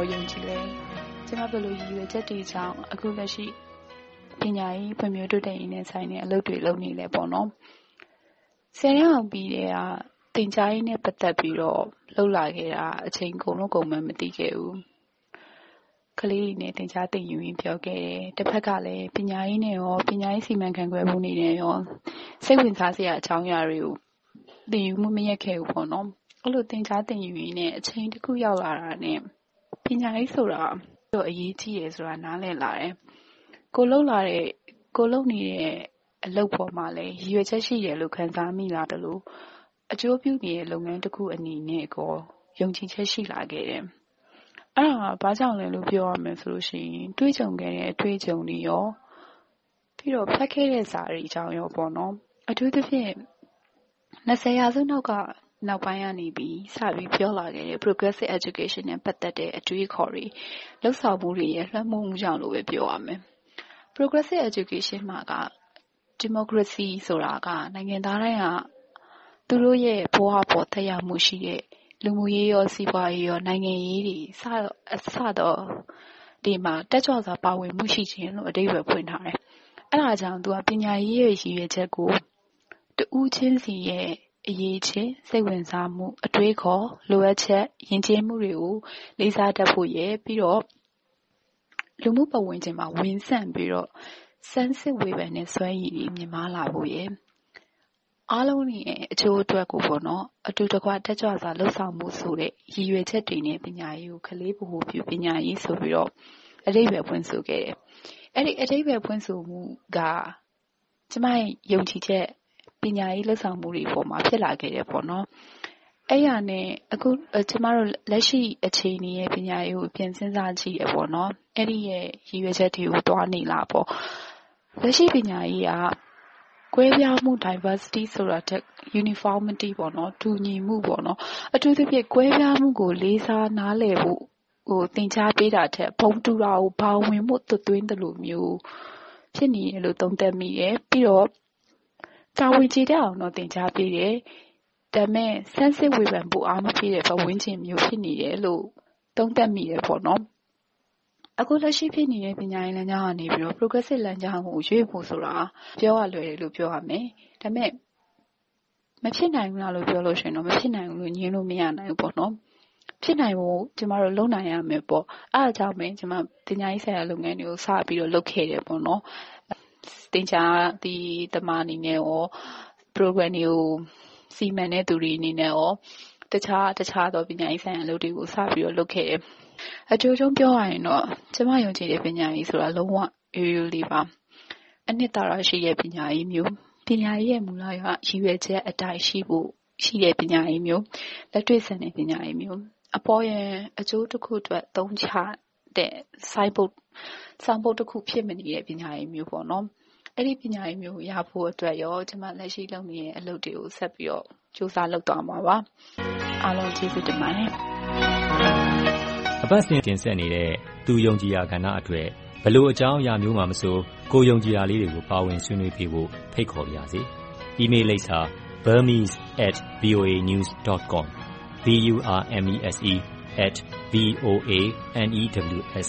ကိုယုံကြည်လဲကျမဘယ်လိုရည်ရွယ်ချက်တွေကြောင့်အခုလက်ရှိပညာရေးဖွံ့ဖြိုးတိုးတက်ရေးနဲ့ဆိုင်တဲ့အလုပ်တွေလုပ်နေလဲပေါ့နော်ဆယ်ရက်အောင်ပြီးတဲ့ကတင်ကြားရေးနဲ့ပတ်သက်ပြီးတော့လှုပ်လာခဲ့တာအချိန်ကုန်လို့ကုန်မှမသိခဲ့ဘူးကလေးတွေနဲ့တင်ကြားတင်ယူရင်းပြောခဲ့တယ်တစ်ဖက်ကလည်းပညာရေးနဲ့ရောပညာရေးစီမံခန့်ခွဲမှုနေနဲ့ရောစိတ်ဝင်စားစရာအကြောင်းအရာတွေကိုသင်ယူမှုမရက်ခဲ့ဘူးပေါ့နော်အဲ့လိုတင်ကြားတင်ယူရင်းနဲ့အချိန်တစ်ခုရောက်လာတာနဲ့ ပညာရေးဆိုတာတော့အရေးကြီးတယ်ဆိုတာနားလည်လာတယ်ကိုလှုပ်လာတဲ့ကိုလှုပ်နေတဲ့အလုပ်ပေါ်မှာလည်းရည်ရွယ်ချက်ရှိတယ်လို့ခံစားမိလာတယ်လို့အကျိုးပြုနေတဲ့လုပ်ငန်းတစ်ခုအနေနဲ့ကိုယုံကြည်ချက်ရှိလာခဲ့တယ်။အဲ့ဒါဘာကြောင့်လဲလို့ပြောရမယ်ဆိုလို့ရှိရင်တွေးကြုံခဲ့တဲ့အတွေးကြုံတွေရောပြီးတော့ဖတ်ခဲ့တဲ့စာတွေအကြောင်းရောပေါ့နော်။အထူးသဖြင့်20ရာစုနောက်က နောက်ပိုင်းကနေပြီးစပြီးပြောလာခဲ့တဲ့ progressive education နဲ့ပတ်သက်တဲ့အတွေးခေါ်တွေလှုပ်ဆောင်မှုတွေရဲ့လွှမ်းမိုးမှုကြောင့်လို့ပဲပြောရမယ်။ progressive education မှာက democracy ဆိုတာကနိုင်ငံသားတိုင်းကသူတို့ရဲ့ဘဝပေါ်သက်ရောက်မှုရှိတဲ့လူမှုရေးရောစီးပွားရေးရောနိုင်ငံရေးတွေစအစတော့ဒီမှာတက်ကြွစွာပါဝင်မှုရှိခြင်းလို့အဓိပ္ပာယ်ဖွင့်ထားတယ်။အဲဒါကြောင့်သူကပညာရေးရဲ့ရည်ရွယ်ချက်ကိုတဦးချင်းစီရဲ့ အရေးချင်း စိတ်ဝင်စားမှု အတွေးခေါ် လိုအပ်ချက် ယဉ်ကျေးမှုတွေကို လေးစားတတ်ဖို့ရယ် ပြီးတော့ လူမှုပတ်ဝန်းကျင်မှာ ဝင်ဆန့်ပြီးတော့စမ်းစစ်ဝေဖန်တဲ့ စွမ်းရည်တွေ မြင့်မားလာဖို့ရယ် အားလုံးရဲ့အကျိုးအတွက်ကိုပေါ့နော် အတူတကွ တက်ကြွစွာလှုပ်ဆောင်မှုဆိုတဲ့ ရည်ရွယ်ချက်တွေနဲ့ ပညာရေးကို ကလေးဗဟုပြုပညာရေးဆိုပြီးတော့အတိတ်ပဲဖွင့်ဆိုခဲ့တယ်။အဲ့ဒီအတိတ်ပဲဖွင့်ဆိုမှုက ကျမရဲ့ယုံကြည်ချက် ပညာရေးလှုပ်ဆောင်မှုတွေပေါ်မှာ ဖြစ်လာခဲ့တယ်ပေါ့နော်။အဲ့ရနဲ့ အခုကျမတို့ လက်ရှိအခြေအနေရဲ့ ပညာရေးကို ပြန်စဉ်းစားကြည့်ရပေါ့နော်။အဲ့ဒီရဲ့ ရည်ရွယ်ချက်တွေကိုတွားနေလားပေါ့။လက်ရှိပညာရေးက ကွဲပြားမှု diversity ဆိုတာထက် uniformity ပေါ့နော် တူညီမှုပေါ့နော် အထူးသဖြင့် ကွဲပြားမှုကို လေးစားနားလည်ဖို့ဟို သင်ကြားပေးတာထက် ဘုံတူတာကိုဘာဝင်မှုသွသွင်းတယ်လို့မျိုး ဖြစ်နေတယ်လို့ သုံးသပ်မိတယ် ပြီးတော့ တာဝန်ကျေတဲ့အောင်တော့သင်ကြားပေးတယ်ဒါပေမဲ့ဆန်းစစ်ဝေဖန်ဖို့အားမဖြစ်တဲ့ဘဝင်းချင်းမျိုးဖြစ်နေတယ်လို့သုံးသပ်မိတယ်ပေါ့နော်အခုလက်ရှိဖြစ်နေတဲ့ပညာရေးလမ်းကြောင်းကနေပြီးတော့ progressive လမ်းကြောင်းကိုရွေ့ဖို့ဆိုတာပြောရလွယ်တယ်လို့ပြောရမယ်။ဒါပေမဲ့မဖြစ်နိုင်ဘူးလားလို့ပြောလို့ရှိရင်တော့မဖြစ်နိုင်ဘူးလို့ညင်းလို့မရနိုင်ဘူးပေါ့နော်။ဖြစ်နိုင်ဖို့ကျမတို့လုပ်နိုင်ရမယ်ပေါ့။အဲအကြောင်းပဲကျမပညာရေးဆိုင်ရာလုပ်ငန်းတွေကိုစပြီးတော့လုပ်ခဲ့တယ်ပေါ့နော်။ တင်ချာဒီတမအနေနဲ့ရော program တွေကို စီမံတဲ့သူတွေအနေနဲ့ရောတခြားတခြားသောပညာရေးဆိုင်ရာလုပ်တွေကိုစပြီးတော့လုပ်ခဲ့တယ်။အကျိုးဆုံးပြောရရင်တော့ကျမယုံကြည်တဲ့ပညာရေးဆိုတာလုံးဝရိုးရိုးလေးပါအနှစ်သာရရှိတဲ့ပညာရေးမျိုးပညာရေးရဲ့မူလကရည်ရွယ်ချက်အတိုင်းရှိဖို့ရှိတဲ့ပညာရေးမျိုးလက်တွေ့ဆန်တဲ့ပညာရေးမျိုးအပေါ်ရန်အကျိုးတစ်ခုအတွက်သုံးချတဲ့ site book စာပုတ်တစ်ခုဖြစ်မနေတဲ့ပညာရေးမျိုးပေါ့နော်အဲ့ဒီပညာရေးမျိုးရဖို့အတွက်ရောကျွန်မလက်ရှိလုပ်နေတဲ့အလုပ်တွေကိုဆက်ပြီးတော့စူးစမ်းလုပ်သွားမှာပါအားလုံးကျေးဇူးတင်ပါတယ်အပတ်စဉ်တင်ဆက်နေတဲ့သူယုံကြည်ရာကဏ္ဍအတွက်ဘယ်လိုအကြောင်းအရာမျိုးမှမဆိုကိုယ်ယုံကြည်ရာလေးတွေကိုပါဝင်ဆွေးနွေးပေးဖို့ဖိတ်ခေါ်ပါရစေ။ Email လိပ်စာ burmese@voanews.com b u r m e s e @ v o a n e w s